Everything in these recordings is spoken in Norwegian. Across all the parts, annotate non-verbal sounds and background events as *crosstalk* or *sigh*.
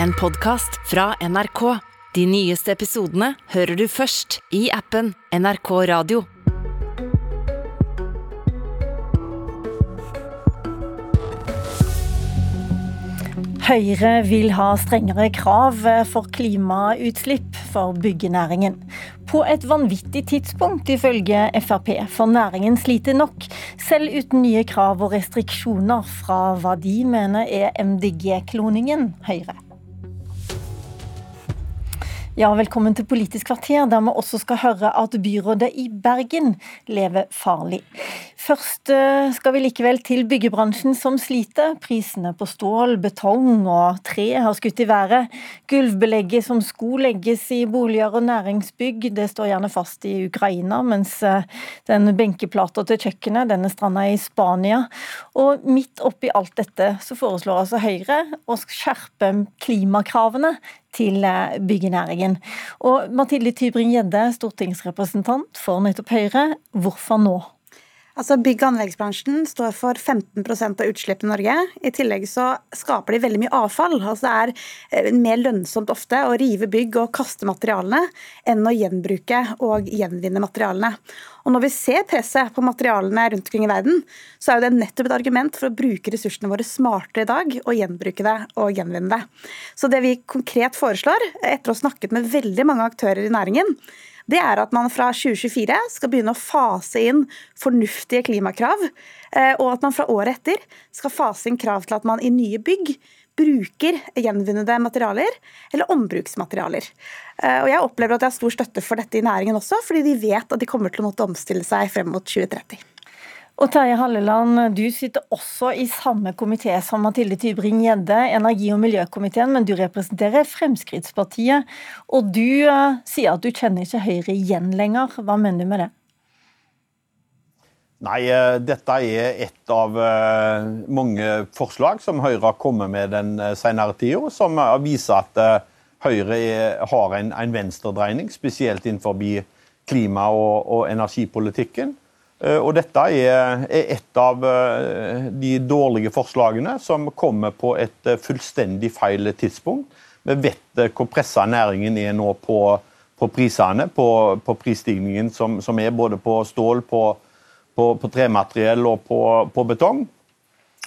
en podkast fra NRK. De nyeste episodene hører du først i appen NRK Radio. Høyre vil ha strengere krav for klimautslipp for byggenæringen. På et vanvittig tidspunkt, ifølge Frp, for næringen sliter nok, selv uten nye krav og restriksjoner fra hva de mener er MDG-kloningen Høyre. Ja, velkommen til Politisk kvarter, der vi også skal høre at byrådet i Bergen lever farlig. Først eh, skal vi likevel til byggebransjen som sliter. Prisene på stål, betong og tre har skutt i været. Gulvbelegget som skulle legges i boliger og næringsbygg, det står gjerne fast i Ukraina, mens eh, den benkeplata til kjøkkenet den er stranda i Spania. Og midt oppi alt dette så foreslår altså Høyre å skjerpe klimakravene til eh, byggenæringen. Og Mathilde Tybring-Gjedde, stortingsrepresentant for nettopp Høyre, hvorfor nå? Altså Bygg- og anleggsbransjen står for 15% av utslippene i Norge. I tillegg så skaper de veldig mye avfall. Altså Det er eh, mer lønnsomt ofte å rive bygg og kaste materialene enn å gjenbruke og gjenvinne materialene. Og Når vi ser presset på materialene rundt omkring i verden, så er jo det nettopp et argument for å bruke ressursene våre smartere i dag og gjenbruke det og gjenvinne det. Så det vi konkret foreslår, etter å ha snakket med veldig mange aktører i næringen, det er at man fra 2024 skal begynne å fase inn fornuftige klimakrav, eh, og at man fra året etter skal fase inn krav til at man i nye bygg bruker gjenvinnede materialer eller ombruksmaterialer. Eh, og Jeg opplever at jeg har stor støtte for dette i næringen også, fordi de vet at de kommer til å måtte omstille seg frem mot 2030. Og Terje Halleland, du sitter også i samme komité som Mathilde Tybring-Gjedde, energi- og miljøkomiteen, men du representerer Fremskrittspartiet. Og du uh, sier at du kjenner ikke Høyre igjen lenger. Hva mener du med det? Nei, uh, dette er et av uh, mange forslag som Høyre har kommet med den senere tida, som viser at Høyre har en, en venstredreining, spesielt innenfor klima- og energipolitikken. Eh, og dette er et av eh, de dårlige forslagene som kommer på et eh, fullstendig feil tidspunkt. Vi vet hvor pressa næringen er nå på, på prisene, på, på prisstigningen som, som, er både på stål, på, på tremateriell og på, betong.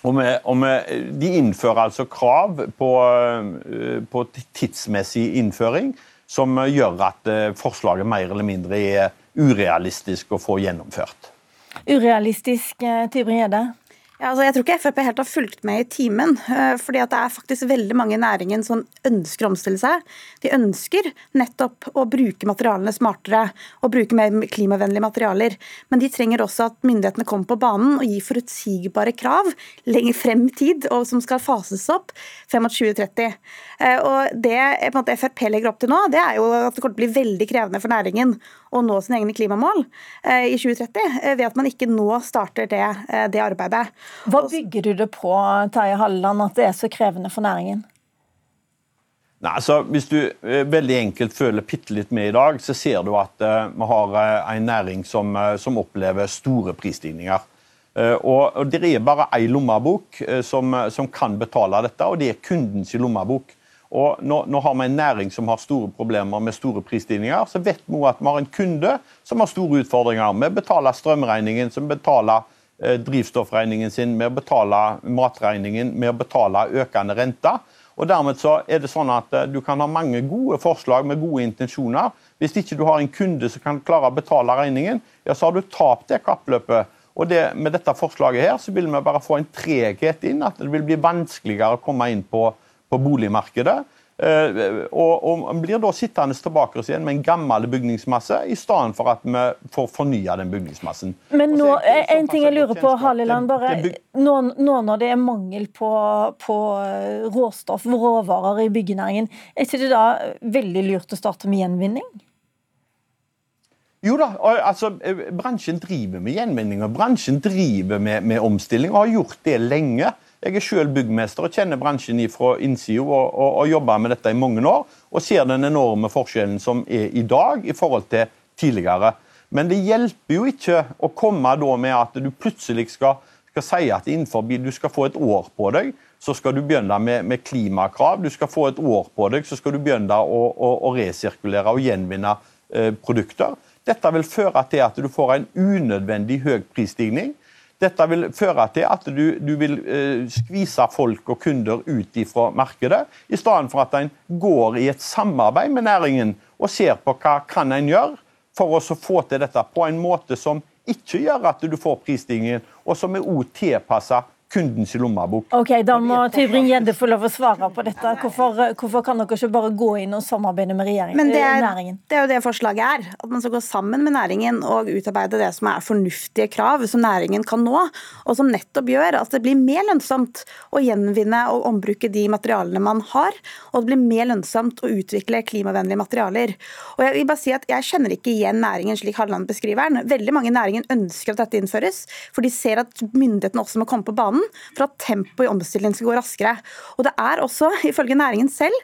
Og, vi, og vi, de innfører altså krav på, tidsmessig innføring som gjør at forslaget mer eller mindre er urealistisk å få gjennomført. Urealistisk, eh, Tybring-Gjedde? Altså jeg tror ikke Frp helt har fulgt med i timen. fordi fordi Det er faktisk veldig mange i næringen som ønsker å omstille seg. De ønsker nettopp å bruke materialene smartere og bruke mer klimavennlige materialer. Men de trenger også at myndighetene kommer på banen og gir forutsigbare krav lenger frem i tid, og som skal fases opp frem mot 2030. Eh, og Det en måte, Frp legger opp til nå, det er jo at det kommer til å bli veldig krevende for næringen å nå sine egne klimamål eh, i 2030, ved at man ikke nå starter det, det arbeidet. Hva bygger du det på, Terje Halleland, at det er så krevende for næringen? Nei, altså, Hvis du eh, veldig enkelt føler bitte litt med i dag, så ser du at uh, vi har uh, en næring som, uh, som, opplever store prisstigninger. og, og Det er bare én lommebok som, som, kan betale dette, og det er kundens lommebok. Og nå, nå, har vi en næring som har store problemer med store prisstigninger. Så vet vi at vi har en kunde som har store utfordringer med å betale strømregningen, som betaler Eh, drivstoffregningen sin, med å betale matregningen, med å betale økende renter. Og dermed så er det sånn at eh, Du kan ha mange gode forslag med gode intensjoner. Hvis ikke du har en kunde som kan klare å betale regningen, ja, så har du tapt det kappløpet. Og det, Med dette forslaget her så vil vi bare få en treghet inn, at det vil bli vanskeligere å komme inn på, på boligmarkedet. Uh, og, man blir da sittende tilbake igjen med en gammel bygningsmasse, i stedet for at vi får fornya den bygningsmassen. Men nå, en ting jeg lurer på, Halleland, bare, nå, nå, når det er mangel på, på eh, råstoff, råvarer i byggenæringen, er ikke det da veldig lurt å starte med gjenvinning? Jo da, altså eh, bransjen driver med gjenvinning og bransjen driver med, med omstilling og har gjort det lenge. Jeg er selv byggmester og kjenner bransjen fra innsida og, og, og jobber med dette i mange år. Og ser den enorme forskjellen som er i dag i forhold til tidligere. Men det hjelper jo ikke å komme da med at du plutselig skal, skal si at innenfor du skal få et år på deg, så skal du begynne med, med, klimakrav. Du skal få et år på deg, så skal du begynne å, å, å resirkulere og gjenvinne eh, produkter. Dette vil føre til at du får en unødvendig høy prisstigning. Dette vil føre til at du, du vil eh, skvise folk og kunder ut fra markedet, i stedet for at en går i et samarbeid med næringen og ser på hva kan en gjøre for å få til dette på en måte som ikke gjør at du får prisstigningen, og som er også tilpasset kundens lommebok. Ok, Da må Tybring-Gjedde få lov å svare på dette. Hvorfor, hvorfor, kan dere ikke bare gå inn og samarbeide med regjeringen, Men det er, næringen? Det er jo det forslaget er. At man skal gå sammen med næringen og utarbeide det som er fornuftige krav som næringen kan nå. Og som nettopp gjør at det blir mer lønnsomt å gjenvinne og ombruke de materialene man har. Og det blir mer lønnsomt å utvikle klimavennlige materialer. Og jeg vil bare si at jeg kjenner ikke igjen næringen slik Halleland beskriver den. Veldig mange i næringen ønsker at dette innføres, for de ser at myndighetene også må komme på banen for at tempoet i omstillingen skal gå raskere. Og det er også, ifølge næringen selv,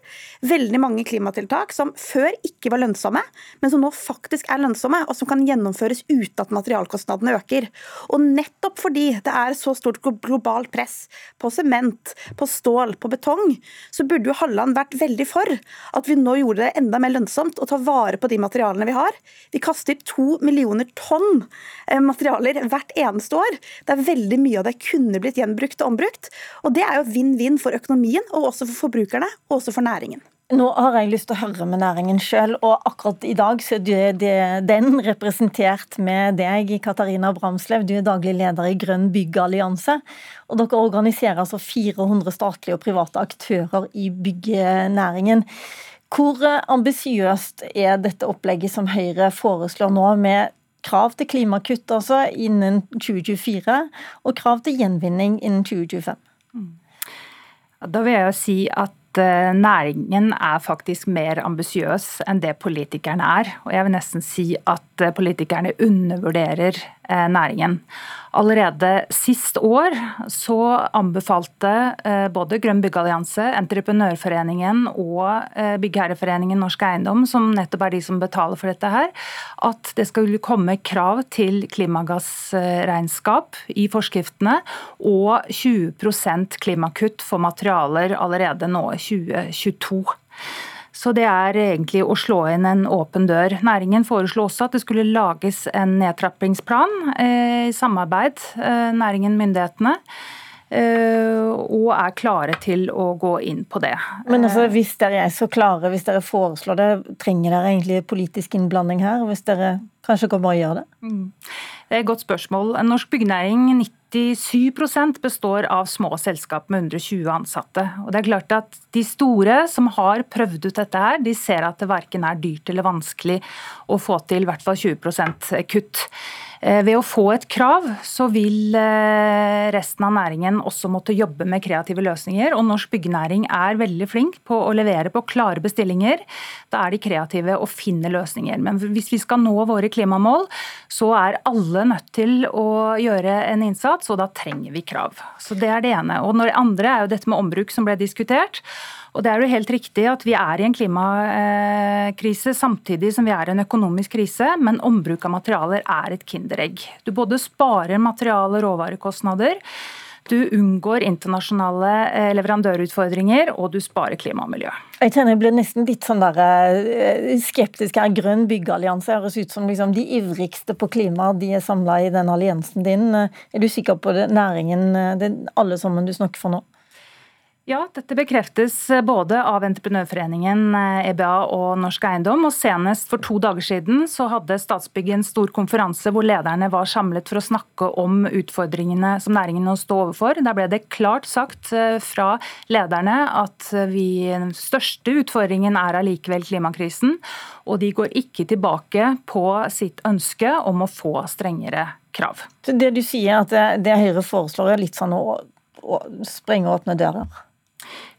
veldig mange klimatiltak som før ikke var lønnsomme, men som nå faktisk er lønnsomme, og som kan gjennomføres uten at materialkostnadene øker. Og nettopp fordi det er så stort globalt press på sement, på stål, på betong, så burde jo Halland vært veldig for at vi nå gjorde det enda mer lønnsomt å ta vare på de materialene vi har. Vi kaster to millioner tonn eh, materialer hvert eneste år. Det er veldig mye av det kunne blitt gjenbrukt og ombrukt. Og det er jo vinn-vinn for økonomien, og også for forbrukerne, og også for næringen. Nå har jeg lyst til å høre med næringen sjøl, og akkurat i dag så er den representert med deg, Katarina Bramslev. Du er daglig leder i Grønn byggallianse. Og dere organiserer altså 400 statlige og private aktører i byggenæringen. Hvor ambisiøst er dette opplegget som Høyre foreslår nå, med krav til klimakutt altså innen 2024, og krav til gjenvinning innen 2025. Da vil jeg jo si at eh, næringen er faktisk mer ambisiøs enn det politikerne er. Og jeg vil nesten si at eh, politikerne undervurderer næringen. Allerede sist år så anbefalte eh, både Grønn byggeallianse, Entreprenørforeningen og eh, Byggherreforeningen Norsk Eiendom, som nettopp er de som betaler for dette her, at det skulle komme krav til klimagassregnskap i forskriftene og 20% klimakutt for materialer allerede nå 2022. Så det er egentlig å slå inn en åpen dør. Næringen foreslo også at det skulle lages en nedtrappingsplan eh, i samarbeid, eh, næringen myndighetene. Eh, og er klare til å gå inn på det. Men altså, hvis dere er så klare, hvis dere foreslår det, trenger dere egentlig politisk innblanding her? Hvis dere kanskje kommer og gjøre det? Mm. Det er et godt spørsmål. Norsk byggenæring 97% består av små selskap med 120 ansatte. Og det er klart at De store som har prøvd ut dette, her, de ser at det verken er dyrt eller vanskelig å få til i hvert fall 20% kutt. Eh, ved å få et krav, så vil eh, resten av næringen også måtte jobbe med kreative løsninger. Og norsk byggenæring er veldig flink på å levere på klare bestillinger. Da er de kreative og finner løsninger. Men hvis vi skal nå våre klimamål, så er alle nødt til å gjøre en innsats, og da trenger vi krav. Så Det er det ene. Og Det andre er jo dette med ombruk som ble diskutert. Og det er jo helt riktig at Vi er i en klimakrise samtidig som vi er i en økonomisk krise, men ombruk av materialer er et kinderegg. Du både sparer materiale- og råvarekostnader, du unngår internasjonale eh, leverandørutfordringer, og du sparer klima og miljø. Jeg kjenner jeg blir nesten litt sånn der, eh, skeptisk her. Grønn byggeallianse høres ut som liksom de ivrigste på klima. De er samla i den alliansen din. Er du sikker på det, næringen, det alle sammen du snakker for nå? Ja, dette bekreftes eh, både av Entreprenørforeningen, EBA eh, og Norsk Eiendom. og Senest for to dager siden så hadde Statsbygg en stor konferanse hvor lederne var samlet for å snakke om utfordringene som næringen nå står overfor. Der ble det klart sagt eh, fra lederne at vi, den største utfordringen er allikevel klimakrisen. Og de går ikke tilbake på sitt ønske om å få strengere krav. Så det du sier at det, det Høyre foreslår er litt sånn å, å sprenge åpne dører?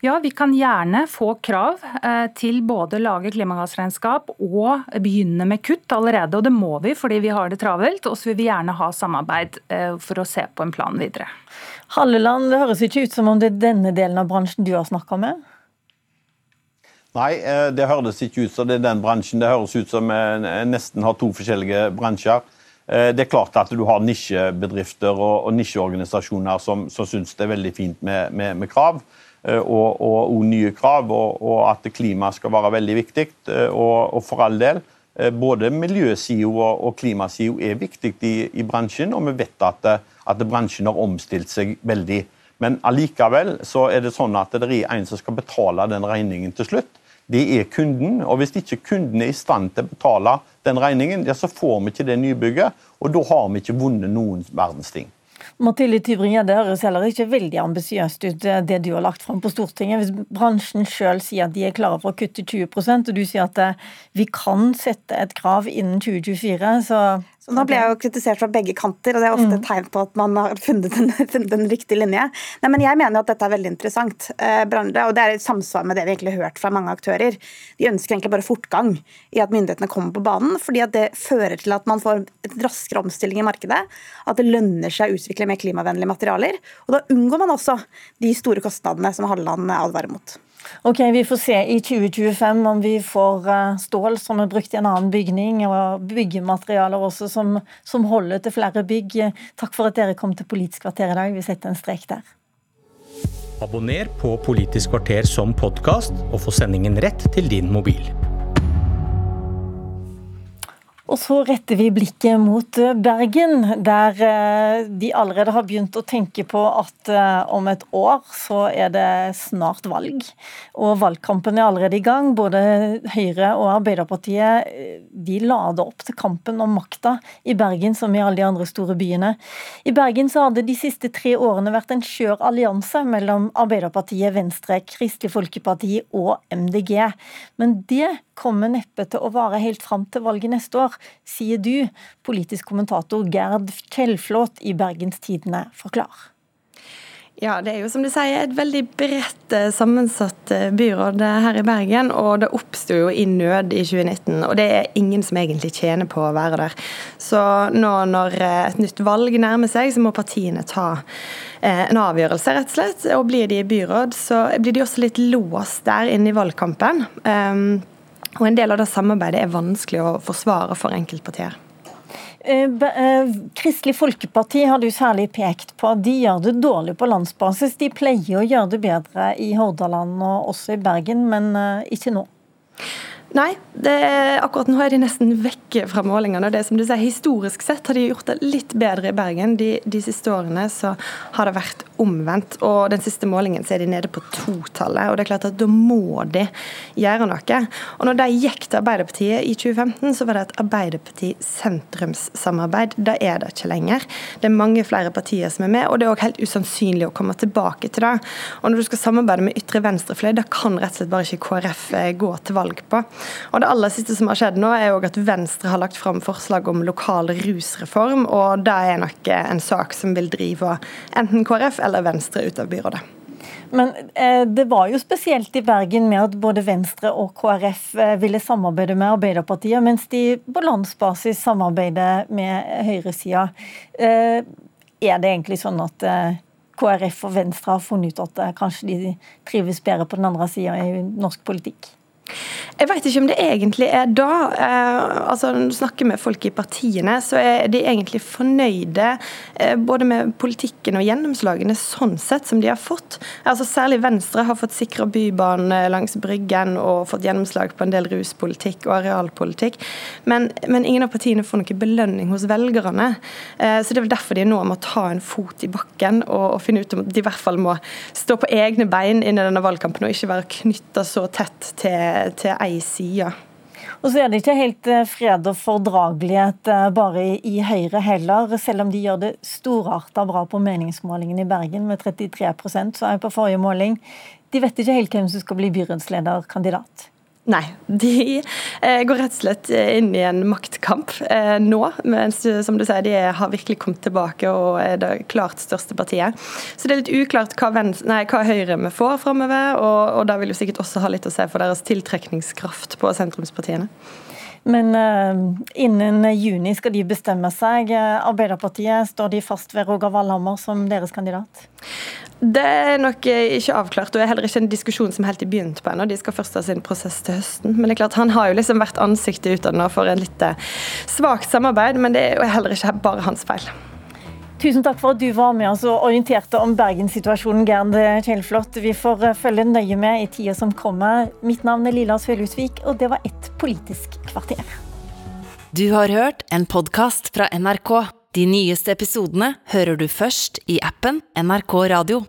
Ja, vi kan gjerne få krav eh, til både lage klimagassregnskap og begynne med kutt allerede. Og det må vi fordi vi har det travelt. Og så vil vi gjerne ha samarbeid eh, for å se på en plan videre. Halleland, det høres ikke ut som om det er denne delen av bransjen du har snakka med? Nei, eh, det høres ikke ut som det er den bransjen. Det høres ut som jeg nesten har to forskjellige bransjer. Det er klart at du har nisjebedrifter og nisjeorganisasjoner som, som syns det er veldig fint med, med, med krav. Og, og, og, nye krav, og, og at klima skal være veldig viktig. Og, for all del, både miljøsida og klimasida er viktig i, i, bransjen, og vi vet at, at bransjen har omstilt seg veldig. Men allikevel så er det sånn at det er en som skal betale den regningen til slutt. Det er kunden. og Hvis ikke kunden er i stand til å betale den regningen, ja, så får vi ikke det nybygget. Og da har vi ikke vunnet noen verdens ting. Mathilde Tybring-Gjedde, det høres heller ikke veldig ambisiøst ut, eh, det du har lagt fram på Stortinget. Hvis bransjen sjøl sier at de er klare for å kutte 20 og du sier at eh, vi kan sette et krav innen 2024, så så nå ble jeg jo kritisert fra begge kanter, og det er ofte et mm. tegn på at man har funnet en, *laughs* funnet en riktig linje. Nei, men Jeg mener at dette er veldig interessant, eh, og det er i samsvar med det vi egentlig har hørt fra mange aktører. De ønsker egentlig bare fortgang i at myndighetene kommer på banen, fordi at det fører til at man får en raskere omstilling i markedet. At det lønner seg å utvikle mer klimavennlige materialer. Og da unngår man også de store kostnadene som Halleland advarer mot. Ok, Vi får se i 2025 om vi får eh, stål som er brukt i en annen bygning, og byggematerialer også som, som holder til flere bygg. Takk for at dere kom til Politisk kvarter i dag. Vi setter en strek der. Abonner på Politisk kvarter som podkast, og få sendingen rett til din mobil. Og så retter vi blikket mot eh, Bergen, der eh, de allerede har begynt å tenke på at eh, om et år så er det snart valg. Og valgkampen er allerede i gang. Både Høyre og Arbeiderpartiet de lader opp til kampen om makta i Bergen, som i alle de andre store byene. I Bergen så hadde de siste tre årene vært en skjør allianse mellom Arbeiderpartiet, Venstre, Kristelig Folkeparti og MDG. Men det kommer neppe til å vare helt fram til valget neste år, sier du, politisk kommentator Gerd Kjellflåt i Bergens Tidende. Forklar. Ja, det er jo som du sier et veldig bredt eh, sammensatt eh, byråd eh, her i Bergen. Og det oppsto jo i nød i 2019, og det er ingen som egentlig tjener på å være der. Så nå når et nytt valg nærmer seg, så må partiene ta en avgjørelse, rett og slett. Og blir de i byråd, så blir de også litt låst der inne i valgkampen. Um, og en del av det samarbeidet er vanskelig å forsvare for enkeltpartier. Eh, eh, Kristelig Folkeparti har du særlig pekt på. De gjør det dårlig på landsbasis. De pleier å gjøre det bedre i Hordaland og også i Bergen, men eh, ikke nå. Nei, er, akkurat nå er de nesten vekke fra målingene. Det som du sier, Historisk sett har de gjort det litt bedre i Bergen. De, de, siste årene så har det vært omvendt. og Den siste målingen så er de nede på totallet. og det er klart at Da må de gjøre noe. Og når de gikk til Arbeiderpartiet i 2015, så var det et Arbeiderparti-sentrumssamarbeid. Det er det ikke lenger. Det er mange flere partier som er med, og det er òg helt usannsynlig å komme tilbake til det. Og når du skal samarbeide med ytre venstrefløy, det kan rett og slett bare ikke KrF eh, gå til valg på. Og Det aller siste som har skjedd nå, er jo at Venstre har lagt fram forslag om lokal rusreform. og Det er nok en sak som vil drive enten KrF eller Venstre ut av byrådet. Men eh, det var jo spesielt i Bergen med at både Venstre og KrF eh, ville samarbeide med Arbeiderpartiet, mens de på landsbasis samarbeider med høyresida. Eh, er det egentlig sånn at eh, KrF og Venstre har funnet ut at eh, kanskje de trives bedre på den andre sida i norsk politikk? Jeg vet ikke om det egentlig er da. Eh, altså Når du snakker med folk i partiene, så er de egentlig fornøyde eh, både med politikken og gjennomslagene sånn sett som de har fått. Altså Særlig Venstre har fått sikra Bybanen langs Bryggen og fått gjennomslag på en del ruspolitikk og arealpolitikk. Men, men ingen av partiene får noen belønning hos velgerne. Eh, så det er vel derfor de nå må ta en fot i bakken og, og finne ut om de i hvert fall må stå på egne bein inn i denne valgkampen og ikke være knytta så tett til til ei side. Og så er det ikke helt eh, fred og fordragelighet eh, bare i Høyre heller, selv om de gjør det storarta bra på meningsmålingen i Bergen med 33% så er jeg på forrige måling. De vet ikke helt hvem som skal bli byrådslederkandidat. Nei, de eh, går rett og slett eh, inn i en maktkamp eh, nå. Mens som du sier, de har virkelig kommet tilbake og er det klart største partiet. Så det er litt uklart hva, venstre, nei, hva Høyre vi får framover, og, og det vil jo sikkert også ha litt å se for deres tiltrekningskraft på sentrumspartiene. Men innen juni skal de bestemme seg. Arbeiderpartiet, står de fast ved Roger Valhammer som deres kandidat? Det er nok eh, ikke avklart, og er heller ikke en diskusjon som helt er begynt på ennå. De skal først ha sin prosess til høsten. Men det er klart, han har jo liksom vært ansiktet utad nå for en litt eh, svakt samarbeid, men det er jo heller ikke bare hans feil. Tusen takk for at du var med oss og orienterte om Bergenssituasjonen, Gerd Kjellflot. Vi får eh, følge nøye med i tida som kommer. Mitt navn er Lilla Sølhusvik, og det var ett Politisk kvarter. Du har hørt en podkast fra NRK. De nyeste episodene hører du først i appen NRK Radio.